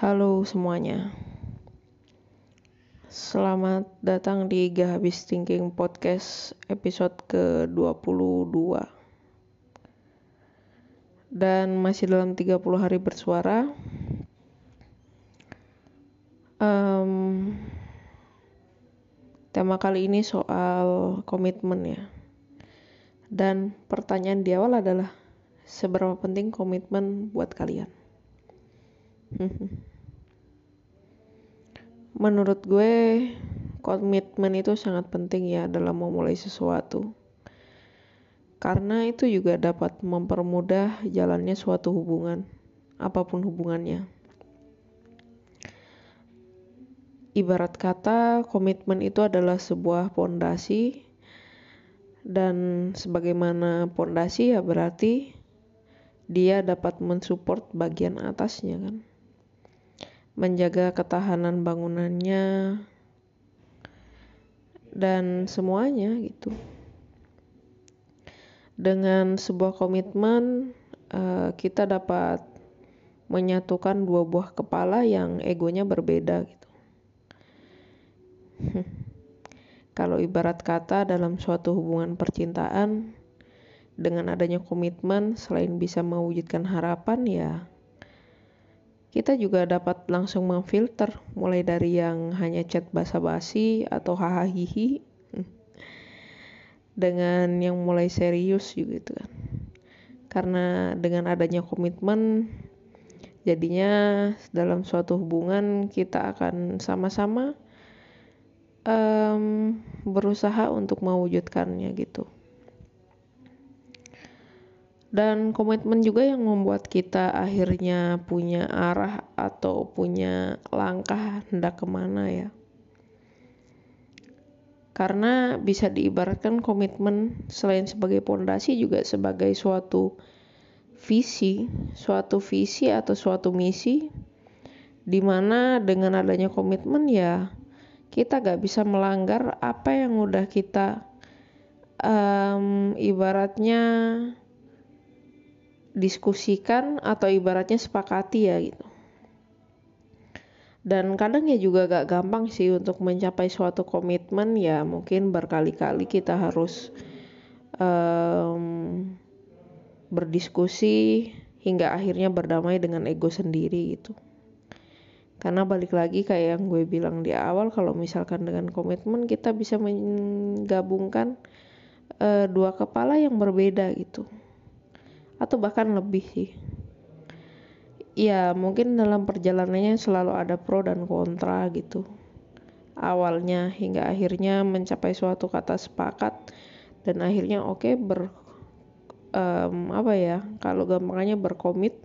Halo semuanya. Selamat datang di Gahabis Thinking Podcast episode ke-22. Dan masih dalam 30 hari bersuara. Um, tema kali ini soal komitmen ya. Dan pertanyaan di awal adalah seberapa penting komitmen buat kalian? Menurut gue, komitmen itu sangat penting ya dalam memulai sesuatu. Karena itu juga dapat mempermudah jalannya suatu hubungan, apa pun hubungannya. Ibarat kata, komitmen itu adalah sebuah pondasi dan sebagaimana pondasi ya berarti dia dapat mensupport bagian atasnya kan menjaga ketahanan bangunannya dan semuanya gitu. Dengan sebuah komitmen uh, kita dapat menyatukan dua buah kepala yang egonya berbeda gitu. Kalau ibarat kata dalam suatu hubungan percintaan dengan adanya komitmen selain bisa mewujudkan harapan ya kita juga dapat langsung memfilter mulai dari yang hanya chat basa-basi atau hahaha dengan yang mulai serius gitu kan. Karena dengan adanya komitmen jadinya dalam suatu hubungan kita akan sama-sama um, berusaha untuk mewujudkannya gitu dan komitmen juga yang membuat kita akhirnya punya arah atau punya langkah hendak ke mana ya. Karena bisa diibaratkan komitmen selain sebagai pondasi juga sebagai suatu visi suatu visi atau suatu misi di mana dengan adanya komitmen ya kita gak bisa melanggar apa yang udah kita um, ibaratnya diskusikan atau ibaratnya sepakati ya gitu. Dan kadang ya juga gak gampang sih untuk mencapai suatu komitmen ya mungkin berkali-kali kita harus um, berdiskusi hingga akhirnya berdamai dengan ego sendiri gitu. Karena balik lagi kayak yang gue bilang di awal kalau misalkan dengan komitmen kita bisa menggabungkan uh, dua kepala yang berbeda gitu atau bahkan lebih sih. Ya mungkin dalam perjalanannya selalu ada pro dan kontra gitu. Awalnya hingga akhirnya mencapai suatu kata sepakat dan akhirnya oke okay, ber um, apa ya kalau gampangnya berkomit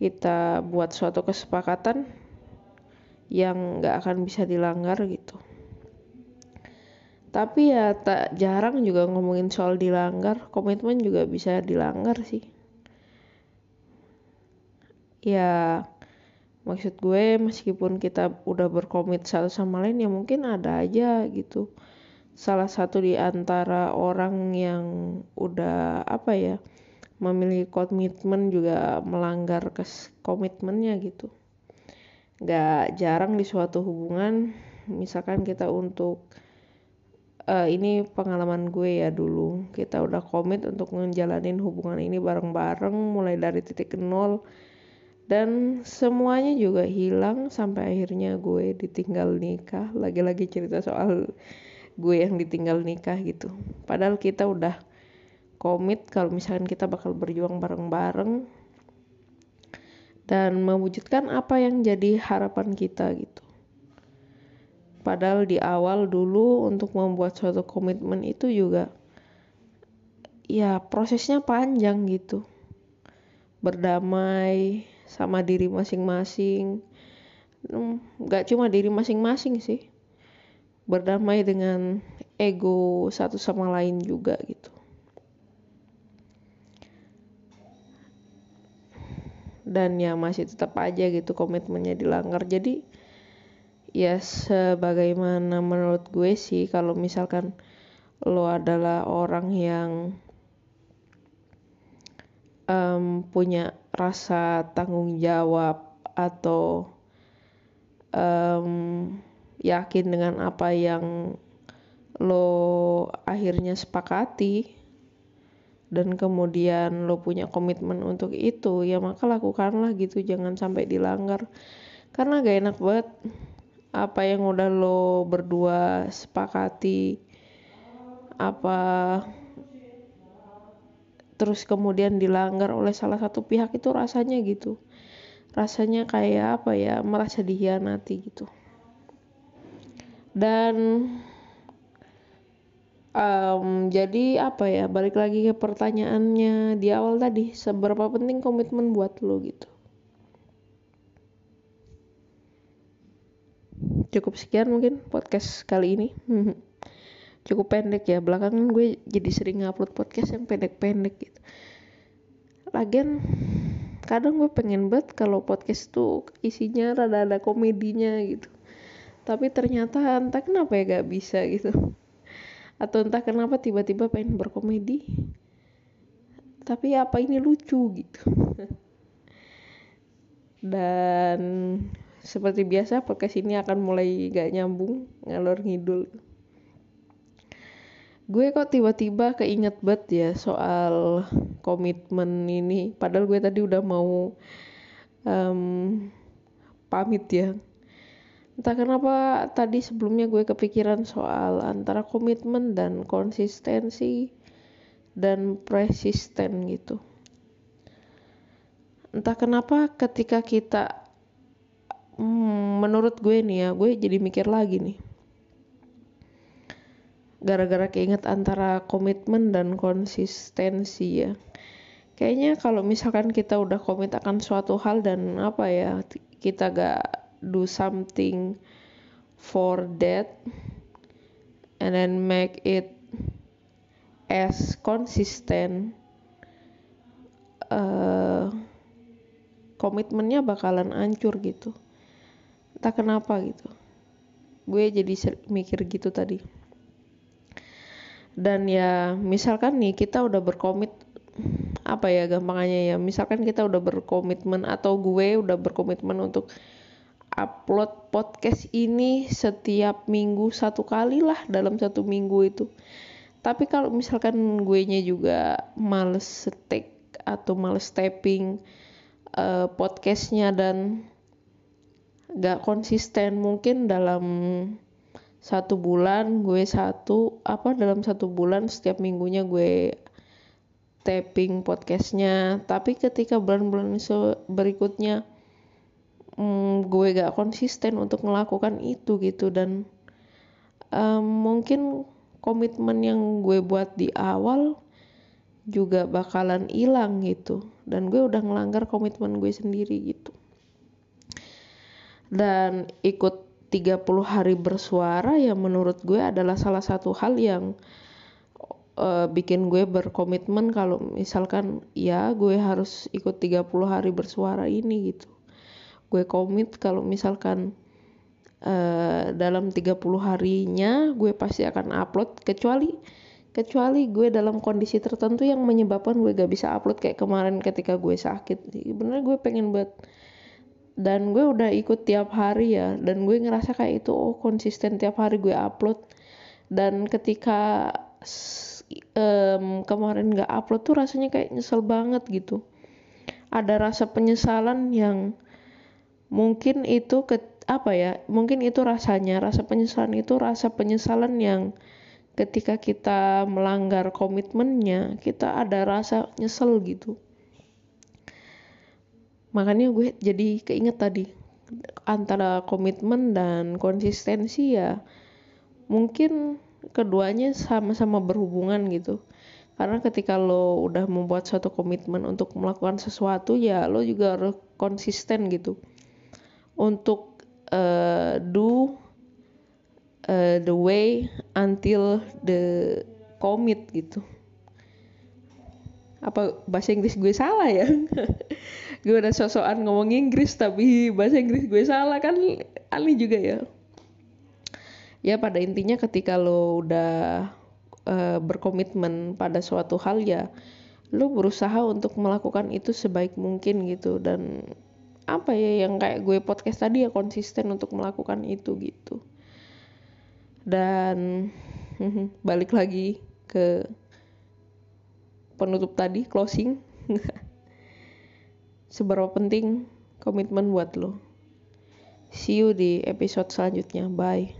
kita buat suatu kesepakatan yang nggak akan bisa dilanggar gitu tapi ya tak jarang juga ngomongin soal dilanggar. Komitmen juga bisa dilanggar sih. Ya maksud gue meskipun kita udah berkomit satu sama lain ya mungkin ada aja gitu. Salah satu di antara orang yang udah apa ya memiliki komitmen juga melanggar kes komitmennya gitu. Gak jarang di suatu hubungan misalkan kita untuk uh, ini pengalaman gue ya dulu. Kita udah komit untuk ngejalanin hubungan ini bareng-bareng mulai dari titik nol. Dan semuanya juga hilang sampai akhirnya gue ditinggal nikah. Lagi-lagi cerita soal gue yang ditinggal nikah gitu. Padahal kita udah komit kalau misalkan kita bakal berjuang bareng-bareng. Dan mewujudkan apa yang jadi harapan kita gitu Padahal di awal dulu untuk membuat suatu komitmen itu juga ya prosesnya panjang gitu. Berdamai sama diri masing-masing. Hmm, gak cuma diri masing-masing sih. Berdamai dengan ego satu sama lain juga gitu. Dan ya masih tetap aja gitu komitmennya dilanggar. Jadi ya sebagaimana menurut gue sih kalau misalkan lo adalah orang yang um, punya rasa tanggung jawab atau um, yakin dengan apa yang lo akhirnya sepakati dan kemudian lo punya komitmen untuk itu ya maka lakukanlah gitu jangan sampai dilanggar. Karena gak enak banget apa yang udah lo berdua sepakati? Apa terus kemudian dilanggar oleh salah satu pihak itu rasanya gitu? Rasanya kayak apa ya? Merasa dihianati gitu. Dan um, jadi apa ya? Balik lagi ke pertanyaannya di awal tadi seberapa penting komitmen buat lo gitu cukup sekian mungkin podcast kali ini. Cukup pendek ya belakangan gue jadi sering ngupload podcast yang pendek-pendek gitu. Lagian kadang gue pengen banget kalau podcast tuh isinya rada ada komedinya gitu. Tapi ternyata entah kenapa ya gak bisa gitu. Atau entah kenapa tiba-tiba pengen berkomedi. Tapi apa ini lucu gitu. Dan seperti biasa podcast ini akan mulai gak nyambung ngalor ngidul. Gue kok tiba-tiba keinget banget ya soal komitmen ini. Padahal gue tadi udah mau um, pamit ya. Entah kenapa tadi sebelumnya gue kepikiran soal antara komitmen dan konsistensi dan persisten gitu. Entah kenapa ketika kita menurut gue nih ya gue jadi mikir lagi nih. Gara-gara keinget antara komitmen dan konsistensi ya. Kayaknya kalau misalkan kita udah komit akan suatu hal dan apa ya kita gak do something for that and then make it as consistent uh, komitmennya bakalan hancur gitu entah kenapa gitu. Gue jadi mikir gitu tadi. Dan ya misalkan nih kita udah berkomit apa ya gampangnya ya misalkan kita udah berkomitmen atau gue udah berkomitmen untuk upload podcast ini setiap minggu satu kali lah dalam satu minggu itu. Tapi kalau misalkan gue nya juga males setek atau males tapping uh, podcastnya dan gak konsisten. Mungkin dalam satu bulan gue satu apa dalam satu bulan setiap minggunya gue tapping podcastnya. Tapi ketika bulan-bulan berikutnya mm, gue gak konsisten untuk melakukan itu gitu. Dan um, mungkin komitmen yang gue buat di awal juga bakalan hilang gitu. Dan gue udah ngelanggar komitmen gue sendiri gitu dan ikut 30 hari bersuara ya menurut gue adalah salah satu hal yang uh, bikin gue berkomitmen kalau misalkan ya gue harus ikut 30 hari bersuara ini gitu. Gue komit kalau misalkan uh, dalam 30 harinya gue pasti akan upload kecuali kecuali gue dalam kondisi tertentu yang menyebabkan gue gak bisa upload kayak kemarin ketika gue sakit. Bener gue pengen buat dan gue udah ikut tiap hari ya. Dan gue ngerasa kayak itu oh konsisten tiap hari gue upload. Dan ketika um, kemarin gak upload tuh rasanya kayak nyesel banget gitu. Ada rasa penyesalan yang mungkin itu ke apa ya mungkin itu rasanya rasa penyesalan itu rasa penyesalan yang ketika kita melanggar komitmennya kita ada rasa nyesel gitu makanya gue jadi keinget tadi antara komitmen dan konsistensi ya mungkin keduanya sama-sama berhubungan gitu. Karena ketika lo udah membuat suatu komitmen untuk melakukan sesuatu ya lo juga harus konsisten gitu. Untuk uh, do uh, the way until the commit gitu. Apa bahasa Inggris gue salah ya gue udah sosokan ngomong Inggris tapi bahasa Inggris gue salah kan aneh juga ya. Ya pada intinya ketika lo udah uh, berkomitmen pada suatu hal ya lo berusaha untuk melakukan itu sebaik mungkin gitu. Dan apa ya yang kayak gue podcast tadi ya konsisten untuk melakukan itu gitu. Dan balik lagi ke penutup tadi closing seberapa penting komitmen buat lo. See you di episode selanjutnya. Bye